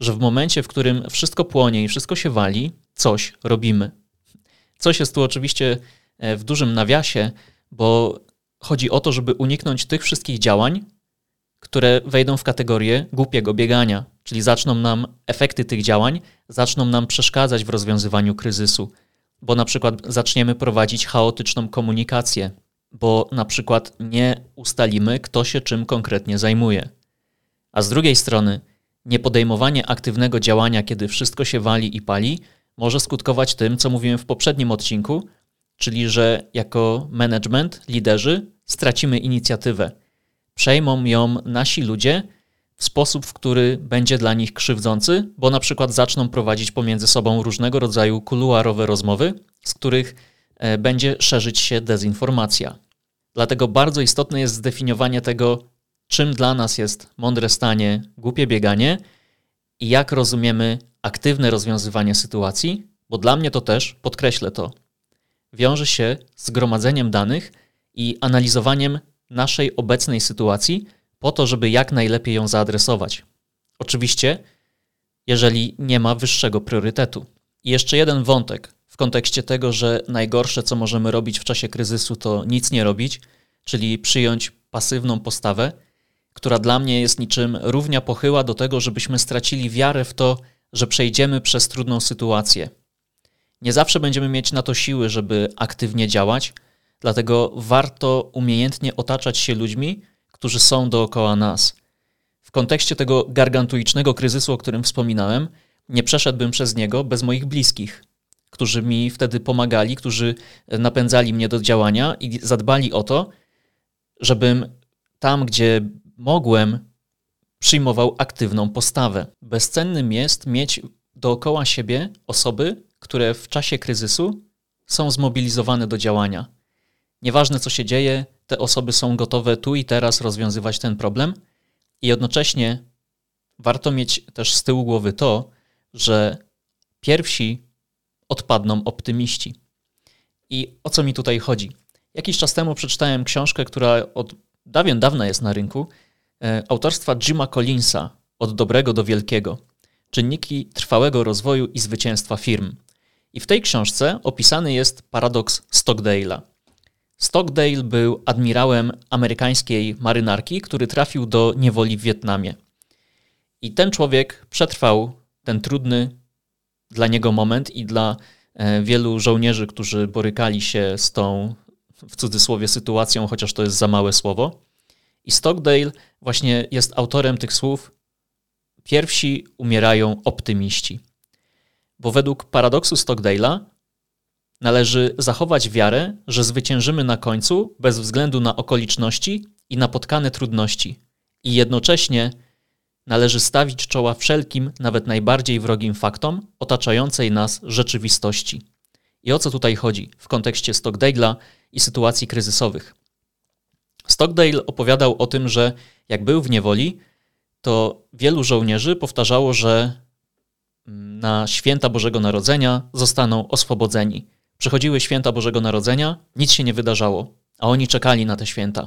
że w momencie, w którym wszystko płonie i wszystko się wali, coś robimy. Coś jest tu oczywiście e, w dużym nawiasie, bo chodzi o to, żeby uniknąć tych wszystkich działań, które wejdą w kategorię głupiego biegania, czyli zaczną nam efekty tych działań, zaczną nam przeszkadzać w rozwiązywaniu kryzysu, bo na przykład zaczniemy prowadzić chaotyczną komunikację, bo na przykład nie ustalimy, kto się czym konkretnie zajmuje. A z drugiej strony, niepodejmowanie aktywnego działania, kiedy wszystko się wali i pali, może skutkować tym, co mówiłem w poprzednim odcinku, czyli że jako management, liderzy stracimy inicjatywę. Przejmą ją nasi ludzie w sposób, w który będzie dla nich krzywdzący, bo na przykład zaczną prowadzić pomiędzy sobą różnego rodzaju kuluarowe rozmowy, z których e, będzie szerzyć się dezinformacja. Dlatego bardzo istotne jest zdefiniowanie tego, czym dla nas jest mądre stanie, głupie bieganie i jak rozumiemy aktywne rozwiązywanie sytuacji, bo dla mnie to też, podkreślę to, wiąże się z gromadzeniem danych i analizowaniem naszej obecnej sytuacji po to, żeby jak najlepiej ją zaadresować. Oczywiście, jeżeli nie ma wyższego priorytetu. I jeszcze jeden wątek w kontekście tego, że najgorsze, co możemy robić w czasie kryzysu, to nic nie robić, czyli przyjąć pasywną postawę, która dla mnie jest niczym równia pochyła do tego, żebyśmy stracili wiarę w to, że przejdziemy przez trudną sytuację. Nie zawsze będziemy mieć na to siły, żeby aktywnie działać, dlatego warto umiejętnie otaczać się ludźmi, którzy są dookoła nas. W kontekście tego gargantuicznego kryzysu, o którym wspominałem, nie przeszedłbym przez niego bez moich bliskich, którzy mi wtedy pomagali, którzy napędzali mnie do działania i zadbali o to, żebym tam, gdzie mogłem, przyjmował aktywną postawę. Bezcennym jest mieć dookoła siebie osoby, które w czasie kryzysu są zmobilizowane do działania. Nieważne co się dzieje, te osoby są gotowe tu i teraz rozwiązywać ten problem i jednocześnie warto mieć też z tyłu głowy to, że pierwsi odpadną optymiści. I o co mi tutaj chodzi? Jakiś czas temu przeczytałem książkę, która od dawien dawna jest na rynku, e, autorstwa Jima Collinsa Od dobrego do wielkiego. Czynniki trwałego rozwoju i zwycięstwa firm. I w tej książce opisany jest paradoks Stockdale'a. Stockdale był admirałem amerykańskiej marynarki, który trafił do niewoli w Wietnamie. I ten człowiek przetrwał ten trudny dla niego moment i dla e, wielu żołnierzy, którzy borykali się z tą w cudzysłowie sytuacją, chociaż to jest za małe słowo. I Stockdale właśnie jest autorem tych słów: Pierwsi umierają optymiści. Bo według paradoksu Stockdale'a należy zachować wiarę, że zwyciężymy na końcu bez względu na okoliczności i napotkane trudności. I jednocześnie należy stawić czoła wszelkim, nawet najbardziej wrogim faktom otaczającej nas rzeczywistości. I o co tutaj chodzi w kontekście Stockdale'a i sytuacji kryzysowych? Stockdale opowiadał o tym, że jak był w niewoli, to wielu żołnierzy powtarzało, że na święta Bożego Narodzenia zostaną oswobodzeni. Przychodziły święta Bożego Narodzenia, nic się nie wydarzało, a oni czekali na te święta.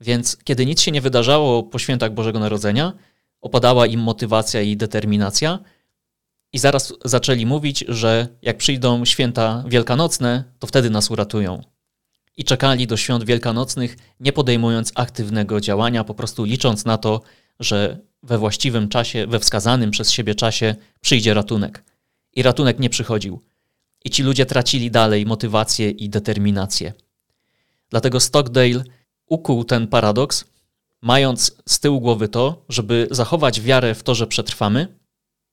Więc kiedy nic się nie wydarzało po świętach Bożego Narodzenia, opadała im motywacja i determinacja, i zaraz zaczęli mówić, że jak przyjdą święta wielkanocne, to wtedy nas uratują. I czekali do świąt wielkanocnych, nie podejmując aktywnego działania, po prostu licząc na to, że we właściwym czasie, we wskazanym przez siebie czasie przyjdzie ratunek. I ratunek nie przychodził. I ci ludzie tracili dalej motywację i determinację. Dlatego Stockdale ukuł ten paradoks, mając z tyłu głowy to, żeby zachować wiarę w to, że przetrwamy,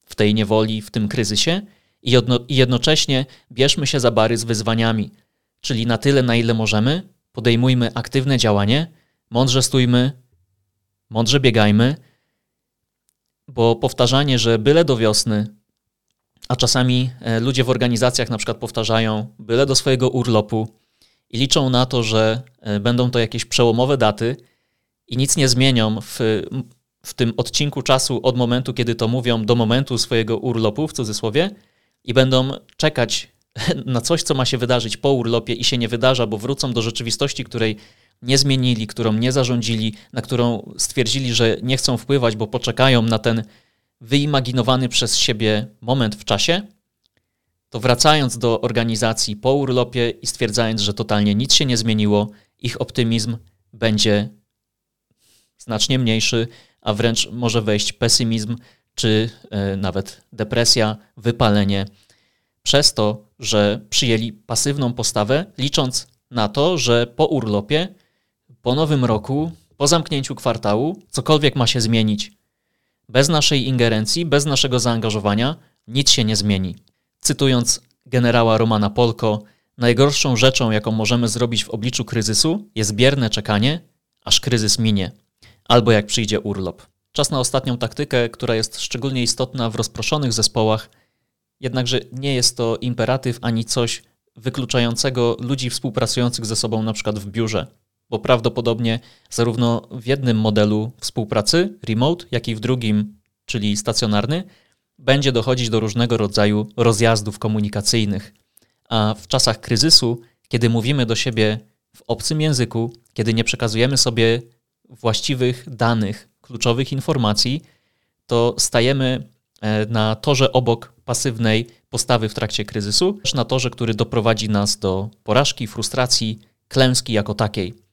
w tej niewoli, w tym kryzysie i, jedno, i jednocześnie bierzmy się za bary z wyzwaniami, czyli na tyle, na ile możemy, podejmujmy aktywne działanie, mądrze stójmy, mądrze biegajmy, bo powtarzanie, że byle do wiosny, a czasami e, ludzie w organizacjach na przykład powtarzają byle do swojego urlopu i liczą na to, że e, będą to jakieś przełomowe daty i nic nie zmienią w w tym odcinku czasu od momentu, kiedy to mówią, do momentu swojego urlopu, w cudzysłowie, i będą czekać [laughs] na coś, co ma się wydarzyć po urlopie i się nie wydarza, bo wrócą do rzeczywistości, której nie zmienili, którą nie zarządzili, na którą stwierdzili, że nie chcą wpływać, bo poczekają na ten wyimaginowany przez siebie moment w czasie, to wracając do organizacji po urlopie i stwierdzając, że totalnie nic się nie zmieniło, ich optymizm będzie znacznie mniejszy, a wręcz może wejść pesymizm czy e, nawet depresja, wypalenie, przez to, że przyjęli pasywną postawę, licząc na to, że po urlopie, po nowym roku, po zamknięciu kwartału, cokolwiek ma się zmienić. Bez naszej ingerencji, bez naszego zaangażowania nic się nie zmieni. Cytując generała Romana Polko, najgorszą rzeczą, jaką możemy zrobić w obliczu kryzysu, jest bierne czekanie, aż kryzys minie, albo jak przyjdzie urlop. Czas na ostatnią taktykę, która jest szczególnie istotna w rozproszonych zespołach, jednakże nie jest to imperatyw ani coś wykluczającego ludzi współpracujących ze sobą na przykład w biurze, bo prawdopodobnie zarówno w jednym modelu współpracy, remote, jak i w drugim, czyli stacjonarny, będzie dochodzić do różnego rodzaju rozjazdów komunikacyjnych. A w czasach kryzysu, kiedy mówimy do siebie w obcym języku, kiedy nie przekazujemy sobie właściwych danych, kluczowych informacji, to stajemy e, na torze obok pasywnej postawy w trakcie kryzysu, na torze, który doprowadzi nas do porażki, frustracji, klęski jako takiej.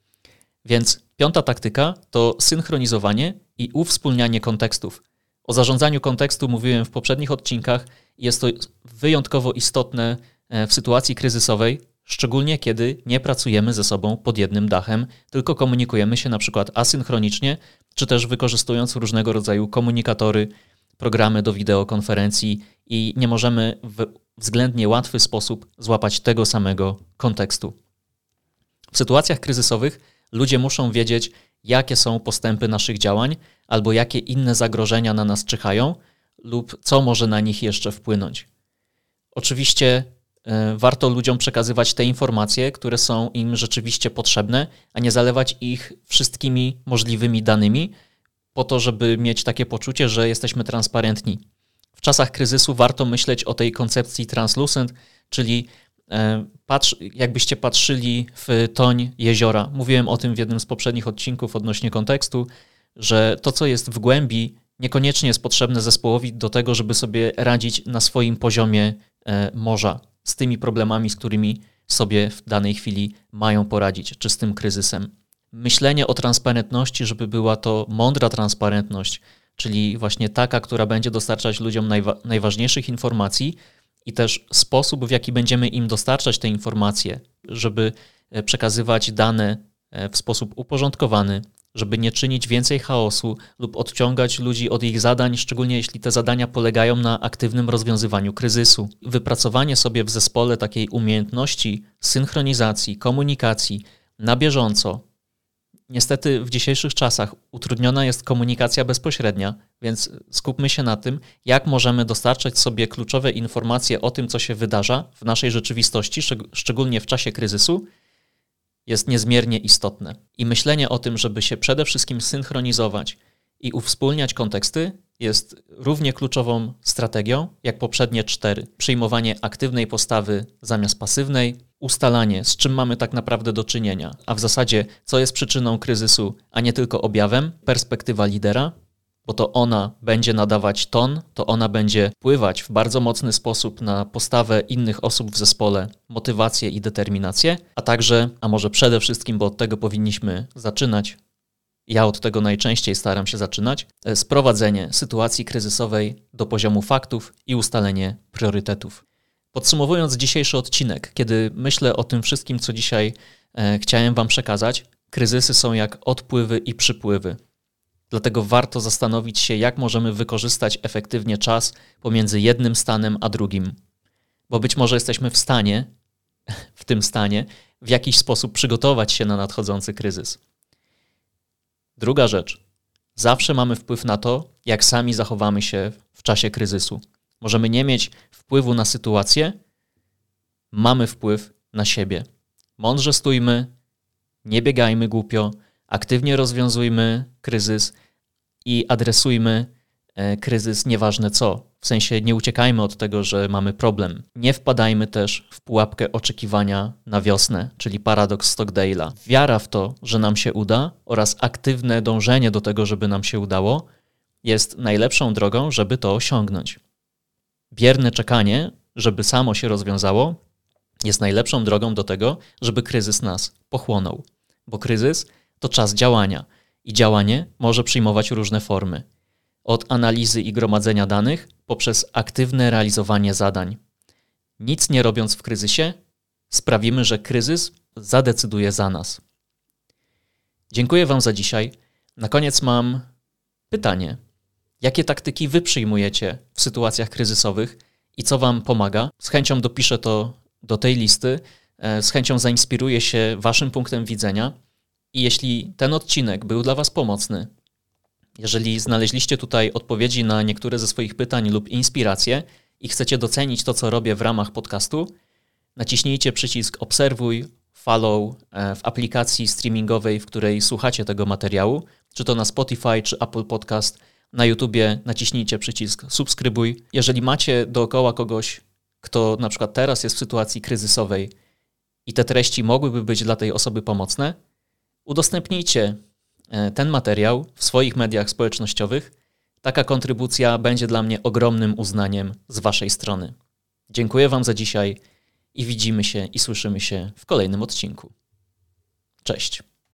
Więc piąta taktyka to synchronizowanie i uwspólnianie kontekstów. O zarządzaniu kontekstu mówiłem w poprzednich odcinkach jest to wyjątkowo istotne e, w sytuacji kryzysowej, szczególnie kiedy nie pracujemy ze sobą pod jednym dachem, tylko komunikujemy się na przykład asynchronicznie, czy też wykorzystując różnego rodzaju komunikatory, programy do wideokonferencji i nie możemy w względnie łatwy sposób złapać tego samego kontekstu. W sytuacjach kryzysowych ludzie muszą wiedzieć, jakie są postępy naszych działań albo jakie inne zagrożenia na nas czyhają lub co może na nich jeszcze wpłynąć. Oczywiście E, warto ludziom przekazywać te informacje, które są im rzeczywiście potrzebne, a nie zalewać ich wszystkimi możliwymi danymi, po to, żeby mieć takie poczucie, że jesteśmy transparentni. W czasach kryzysu warto myśleć o tej koncepcji translucent, czyli patrz, jakbyście patrzyli w toń jeziora. Mówiłem o tym w jednym z poprzednich odcinków odnośnie kontekstu, że to, co jest w głębi, niekoniecznie jest potrzebne zespołowi do tego, żeby sobie radzić na swoim poziomie e, morza z tymi problemami, z którymi sobie w danej chwili mają poradzić, czy z tym kryzysem. Myślenie o transparentności, żeby była to mądra transparentność, czyli właśnie taka, która będzie dostarczać ludziom najwa najważniejszych informacji i też sposób, w jaki będziemy im dostarczać te informacje, żeby e, przekazywać dane e, w sposób uporządkowany, żeby nie czynić więcej chaosu lub odciągać ludzi od ich zadań, szczególnie jeśli te zadania polegają na aktywnym rozwiązywaniu kryzysu. Wypracowanie sobie w zespole takiej umiejętności synchronizacji, komunikacji na bieżąco. Niestety w dzisiejszych czasach utrudniona jest komunikacja bezpośrednia, więc skupmy się na tym, jak możemy dostarczać sobie kluczowe informacje o tym, co się wydarza w naszej rzeczywistości, szczególnie w czasie kryzysu, jest niezmiernie istotne. I myślenie o tym, żeby się przede wszystkim synchronizować i uwspólniać konteksty, jest równie kluczową strategią jak poprzednie cztery. Przyjmowanie aktywnej postawy zamiast pasywnej, ustalanie, z czym mamy tak naprawdę do czynienia, a w zasadzie co jest przyczyną kryzysu, a nie tylko objawem, perspektywa lidera, bo to ona będzie nadawać ton, to ona będzie wpływać w bardzo mocny sposób na postawę innych osób w zespole, motywację i determinację, a także, a może przede wszystkim, bo od tego powinniśmy zaczynać, ja od tego najczęściej staram się zaczynać, e, sprowadzenie sytuacji kryzysowej do poziomu faktów i ustalenie priorytetów. Podsumowując dzisiejszy odcinek, kiedy myślę o tym wszystkim, co dzisiaj e, chciałem Wam przekazać, kryzysy są jak odpływy i przypływy. Dlatego warto zastanowić się, jak możemy wykorzystać efektywnie czas pomiędzy jednym stanem a drugim. Bo być może jesteśmy w stanie, [laughs] w tym stanie, w jakiś sposób przygotować się na nadchodzący kryzys. Druga rzecz. Zawsze mamy wpływ na to, jak sami zachowamy się w czasie kryzysu. Możemy nie mieć wpływu na sytuację, mamy wpływ na siebie. Mądrze stójmy, nie biegajmy głupio, aktywnie rozwiązujmy kryzys i adresujmy e, kryzys nieważne co. W sensie nie uciekajmy od tego, że mamy problem. Nie wpadajmy też w pułapkę oczekiwania na wiosnę, czyli paradoks Stockdale'a. Wiara w to, że nam się uda oraz aktywne dążenie do tego, żeby nam się udało, jest najlepszą drogą, żeby to osiągnąć. Bierne czekanie żeby samo się rozwiązało, jest najlepszą drogą do tego, żeby kryzys nas pochłonął. Bo kryzys to czas działania i działanie może przyjmować różne formy. Od analizy i gromadzenia danych poprzez aktywne realizowanie zadań. Nic nie robiąc w kryzysie, sprawimy, że kryzys zadecyduje za nas. Dziękuję Wam za dzisiaj. Na koniec mam pytanie. Jakie taktyki Wy przyjmujecie w sytuacjach kryzysowych i co Wam pomaga? Z chęcią dopiszę to do tej listy, e, z chęcią zainspiruję się Waszym punktem widzenia. I jeśli ten odcinek był dla Was pomocny, jeżeli znaleźliście tutaj odpowiedzi na niektóre ze swoich pytań lub inspiracje i chcecie docenić to, co robię w ramach podcastu, naciśnijcie przycisk obserwuj, follow e, w aplikacji streamingowej, w której słuchacie tego materiału, czy to na Spotify, czy Apple Podcast. Na YouTubie naciśnijcie przycisk subskrybuj. Jeżeli macie dookoła kogoś, kto na przykład teraz jest w sytuacji kryzysowej i te treści mogłyby być dla tej osoby pomocne, udostępnijcie e, ten materiał w swoich mediach społecznościowych. Taka kontrybucja będzie dla mnie ogromnym uznaniem z Waszej strony. Dziękuję Wam za dzisiaj i widzimy się i słyszymy się w kolejnym odcinku. Cześć.